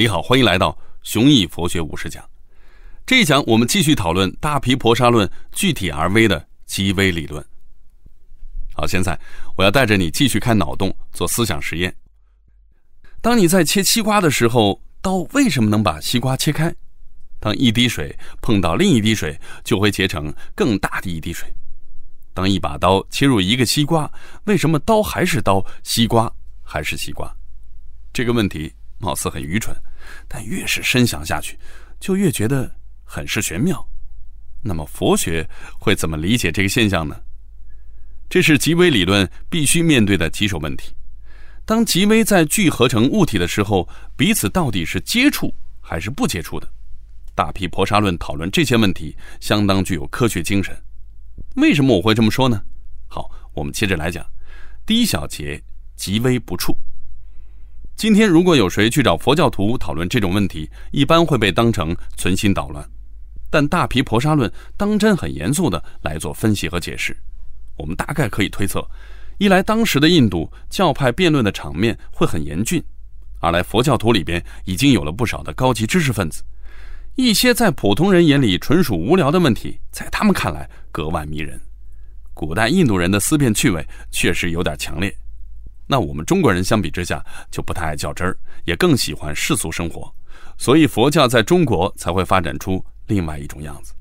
你好，欢迎来到雄毅佛学五十讲。这一讲我们继续讨论大毗婆沙论具体而微的极微理论。好，现在我要带着你继续开脑洞，做思想实验。当你在切西瓜的时候，刀为什么能把西瓜切开？当一滴水碰到另一滴水，就会结成更大的一滴水。当一把刀切入一个西瓜，为什么刀还是刀，西瓜还是西瓜？这个问题貌似很愚蠢。但越是深想下去，就越觉得很是玄妙。那么佛学会怎么理解这个现象呢？这是极微理论必须面对的棘手问题。当极微在聚合成物体的时候，彼此到底是接触还是不接触的？大批婆沙论讨论这些问题，相当具有科学精神。为什么我会这么说呢？好，我们接着来讲。第一小节，极微不触。今天如果有谁去找佛教徒讨论这种问题，一般会被当成存心捣乱。但大毗婆沙论当真很严肃的来做分析和解释。我们大概可以推测：一来当时的印度教派辩论的场面会很严峻；二来佛教徒里边已经有了不少的高级知识分子，一些在普通人眼里纯属无聊的问题，在他们看来格外迷人。古代印度人的思辨趣味确实有点强烈。那我们中国人相比之下就不太爱较真儿，也更喜欢世俗生活，所以佛教在中国才会发展出另外一种样子。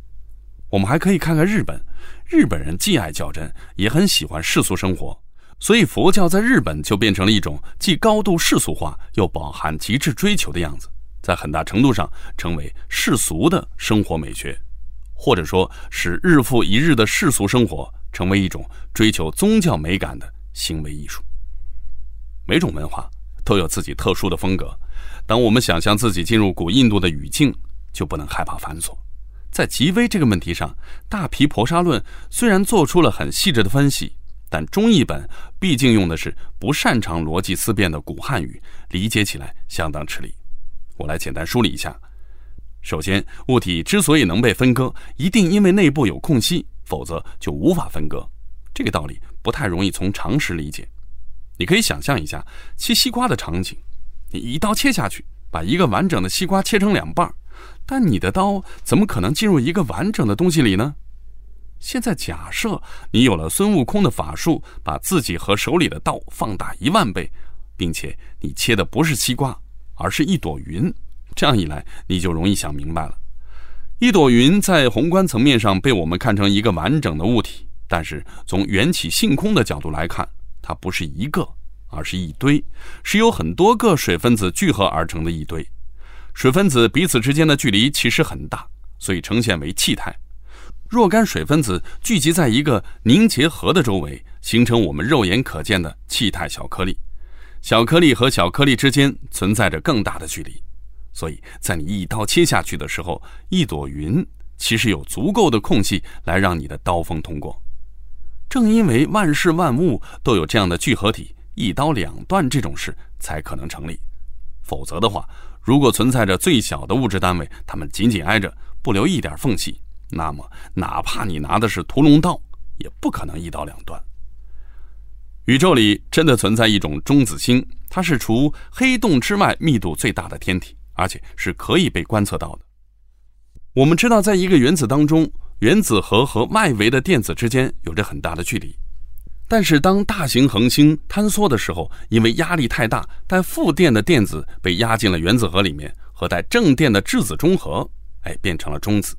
我们还可以看看日本，日本人既爱较真，也很喜欢世俗生活，所以佛教在日本就变成了一种既高度世俗化又饱含极致追求的样子，在很大程度上成为世俗的生活美学，或者说使日复一日的世俗生活成为一种追求宗教美感的行为艺术。每种文化都有自己特殊的风格。当我们想象自己进入古印度的语境，就不能害怕繁琐。在极微这个问题上，大毗婆沙论虽然做出了很细致的分析，但中译本毕竟用的是不擅长逻辑思辨的古汉语，理解起来相当吃力。我来简单梳理一下：首先，物体之所以能被分割，一定因为内部有空隙，否则就无法分割。这个道理不太容易从常识理解。你可以想象一下切西瓜的场景，你一刀切下去，把一个完整的西瓜切成两半但你的刀怎么可能进入一个完整的东西里呢？现在假设你有了孙悟空的法术，把自己和手里的刀放大一万倍，并且你切的不是西瓜，而是一朵云，这样一来你就容易想明白了。一朵云在宏观层面上被我们看成一个完整的物体，但是从缘起性空的角度来看。它不是一个，而是一堆，是由很多个水分子聚合而成的一堆。水分子彼此之间的距离其实很大，所以呈现为气态。若干水分子聚集在一个凝结核的周围，形成我们肉眼可见的气态小颗粒。小颗粒和小颗粒之间存在着更大的距离，所以在你一刀切下去的时候，一朵云其实有足够的空隙来让你的刀锋通过。正因为万事万物都有这样的聚合体，一刀两断这种事才可能成立。否则的话，如果存在着最小的物质单位，它们紧紧挨着，不留一点缝隙，那么哪怕你拿的是屠龙刀，也不可能一刀两断。宇宙里真的存在一种中子星，它是除黑洞之外密度最大的天体，而且是可以被观测到的。我们知道，在一个原子当中。原子核和外围的电子之间有着很大的距离，但是当大型恒星坍缩的时候，因为压力太大，带负电的电子被压进了原子核里面，和带正电的质子中和，哎，变成了中子。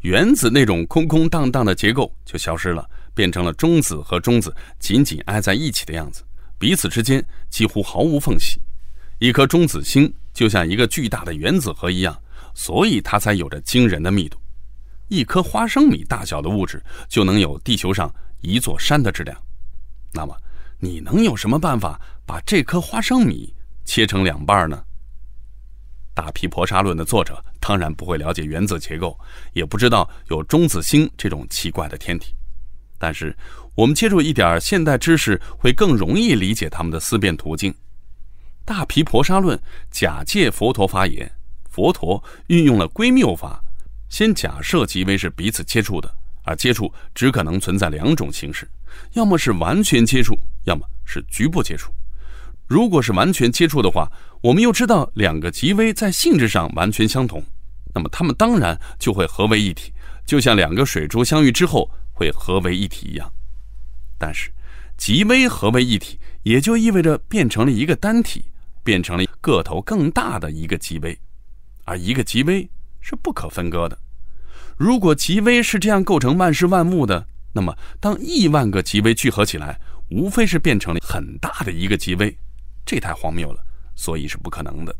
原子那种空空荡荡的结构就消失了，变成了中子和中子紧紧挨在一起的样子，彼此之间几乎毫无缝隙。一颗中子星就像一个巨大的原子核一样，所以它才有着惊人的密度。一颗花生米大小的物质就能有地球上一座山的质量，那么你能有什么办法把这颗花生米切成两半呢？大毗婆沙论的作者当然不会了解原子结构，也不知道有中子星这种奇怪的天体，但是我们借助一点现代知识，会更容易理解他们的思辨途径。大毗婆沙论假借佛陀发言，佛陀运用了归谬法。先假设极微是彼此接触的，而接触只可能存在两种形式：要么是完全接触，要么是局部接触。如果是完全接触的话，我们又知道两个极微在性质上完全相同，那么它们当然就会合为一体，就像两个水珠相遇之后会合为一体一样。但是，极微合为一体，也就意味着变成了一个单体，变成了个头更大的一个极微，而一个极微是不可分割的。如果极微是这样构成万事万物的，那么当亿万个极微聚合起来，无非是变成了很大的一个极微，这太荒谬了，所以是不可能的。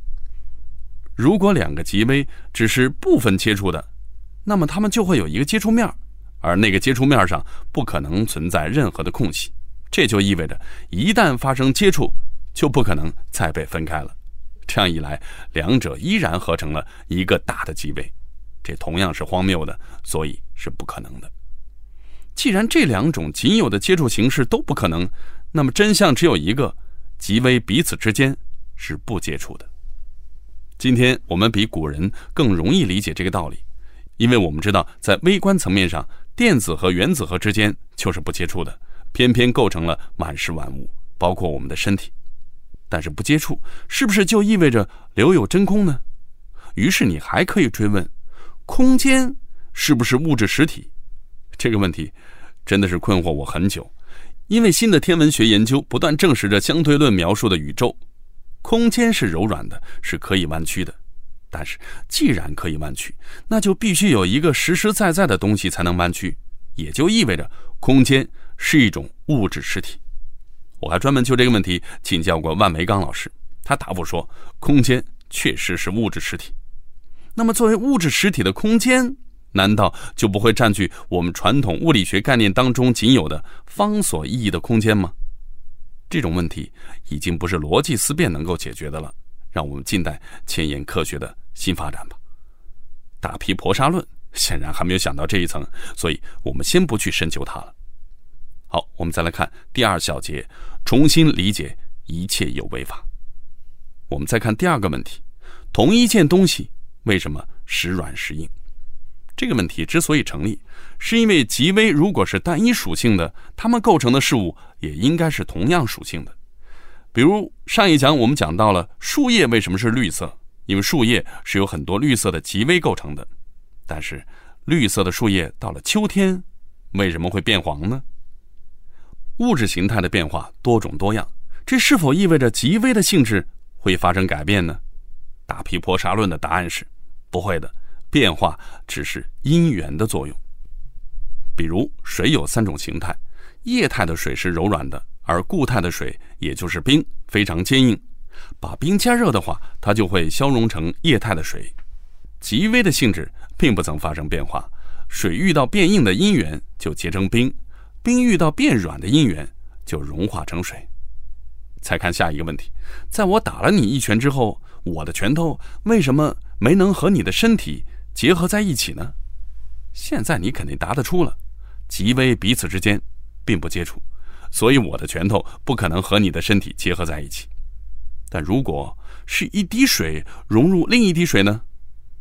如果两个极微只是部分接触的，那么它们就会有一个接触面，而那个接触面上不可能存在任何的空隙。这就意味着，一旦发生接触，就不可能再被分开了。这样一来，两者依然合成了一个大的极微，这同样是荒谬的，所以是不可能的。既然这两种仅有的接触形式都不可能，那么真相只有一个：极微彼此之间是不接触的。今天我们比古人更容易理解这个道理，因为我们知道，在微观层面上，电子和原子核之间就是不接触的。偏偏构成了万事万物，包括我们的身体。但是不接触，是不是就意味着留有真空呢？于是你还可以追问：空间是不是物质实体？这个问题真的是困惑我很久。因为新的天文学研究不断证实着相对论描述的宇宙，空间是柔软的，是可以弯曲的。但是既然可以弯曲，那就必须有一个实实在在的东西才能弯曲，也就意味着空间。是一种物质实体，我还专门就这个问题请教过万维刚老师，他答复说，空间确实是物质实体。那么，作为物质实体的空间，难道就不会占据我们传统物理学概念当中仅有的方所意义的空间吗？这种问题已经不是逻辑思辨能够解决的了。让我们静待前沿科学的新发展吧。大批婆沙论显然还没有想到这一层，所以我们先不去深究它了。好，我们再来看第二小节，重新理解一切有为法。我们再看第二个问题：同一件东西为什么时软时硬？这个问题之所以成立，是因为极微如果是单一属性的，它们构成的事物也应该是同样属性的。比如上一讲我们讲到了树叶为什么是绿色，因为树叶是由很多绿色的极微构成的。但是绿色的树叶到了秋天为什么会变黄呢？物质形态的变化多种多样，这是否意味着极微的性质会发生改变呢？大批婆沙论的答案是不会的，变化只是因缘的作用。比如水有三种形态，液态的水是柔软的，而固态的水也就是冰非常坚硬。把冰加热的话，它就会消融成液态的水。极微的性质并不曾发生变化，水遇到变硬的因缘就结成冰。冰遇到变软的因缘，就融化成水。再看下一个问题：在我打了你一拳之后，我的拳头为什么没能和你的身体结合在一起呢？现在你肯定答得出了，极微彼此之间并不接触，所以我的拳头不可能和你的身体结合在一起。但如果是一滴水融入另一滴水呢？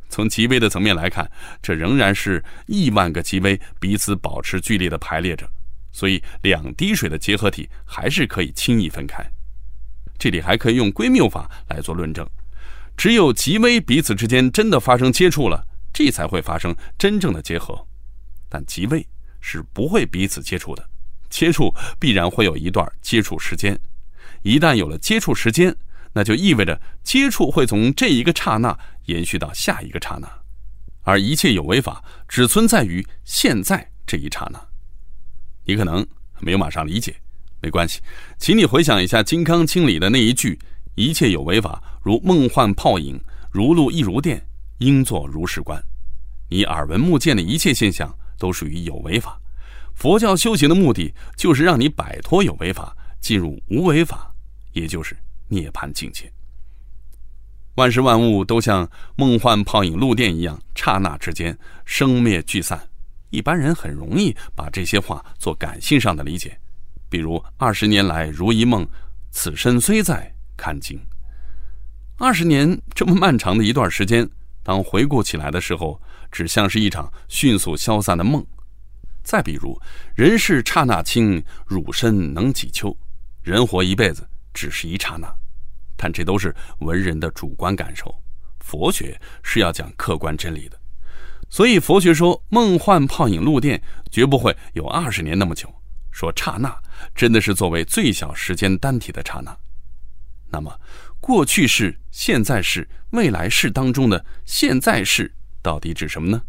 从极微的层面来看，这仍然是亿万个极微彼此保持距离的排列着。所以，两滴水的结合体还是可以轻易分开。这里还可以用归谬法来做论证：只有极微彼此之间真的发生接触了，这才会发生真正的结合。但极微是不会彼此接触的，接触必然会有一段接触时间。一旦有了接触时间，那就意味着接触会从这一个刹那延续到下一个刹那，而一切有为法只存在于现在这一刹那。你可能没有马上理解，没关系，请你回想一下《金刚经》里的那一句：“一切有为法，如梦幻泡影，如露亦如电，应作如是观。”你耳闻目见的一切现象都属于有为法。佛教修行的目的就是让你摆脱有为法，进入无为法，也就是涅槃境界。万事万物都像梦幻泡影、露电一样，刹那之间生灭聚散。一般人很容易把这些话做感性上的理解，比如“二十年来如一梦，此身虽在看经”。二十年这么漫长的一段时间，当回顾起来的时候，只像是一场迅速消散的梦。再比如“人世刹那轻，汝身能几秋”，人活一辈子只是一刹那。但这都是文人的主观感受。佛学是要讲客观真理的，所以佛学说梦幻泡影露电绝不会有二十年那么久。说刹那真的是作为最小时间单体的刹那。那么，过去式、现在式、未来式当中的现在式到底指什么呢？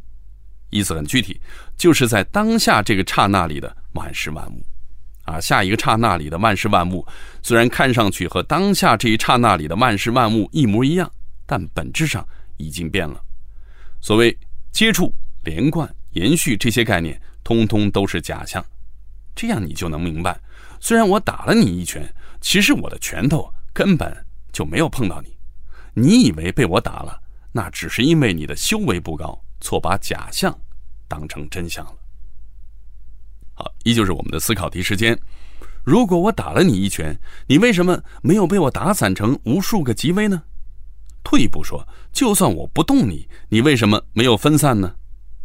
意思很具体，就是在当下这个刹那里的万事万物。啊，下一个刹那里的万事万物，虽然看上去和当下这一刹那里的万事万物一模一样，但本质上已经变了。所谓接触、连贯、延续这些概念，通通都是假象。这样你就能明白，虽然我打了你一拳，其实我的拳头根本就没有碰到你。你以为被我打了，那只是因为你的修为不高，错把假象当成真相了。好，依旧是我们的思考题时间。如果我打了你一拳，你为什么没有被我打散成无数个极微呢？退一步说，就算我不动你，你为什么没有分散呢？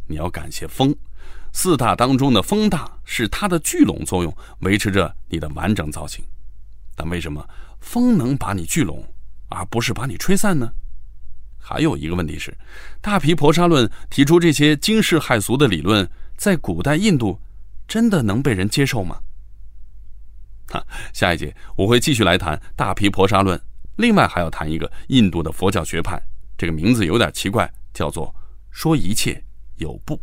你要感谢风，四大当中的风大是它的聚拢作用，维持着你的完整造型。但为什么风能把你聚拢，而不是把你吹散呢？还有一个问题是，大毗婆沙论提出这些惊世骇俗的理论，在古代印度。真的能被人接受吗？哈，下一节我会继续来谈大毗婆沙论，另外还要谈一个印度的佛教学派，这个名字有点奇怪，叫做说一切有不。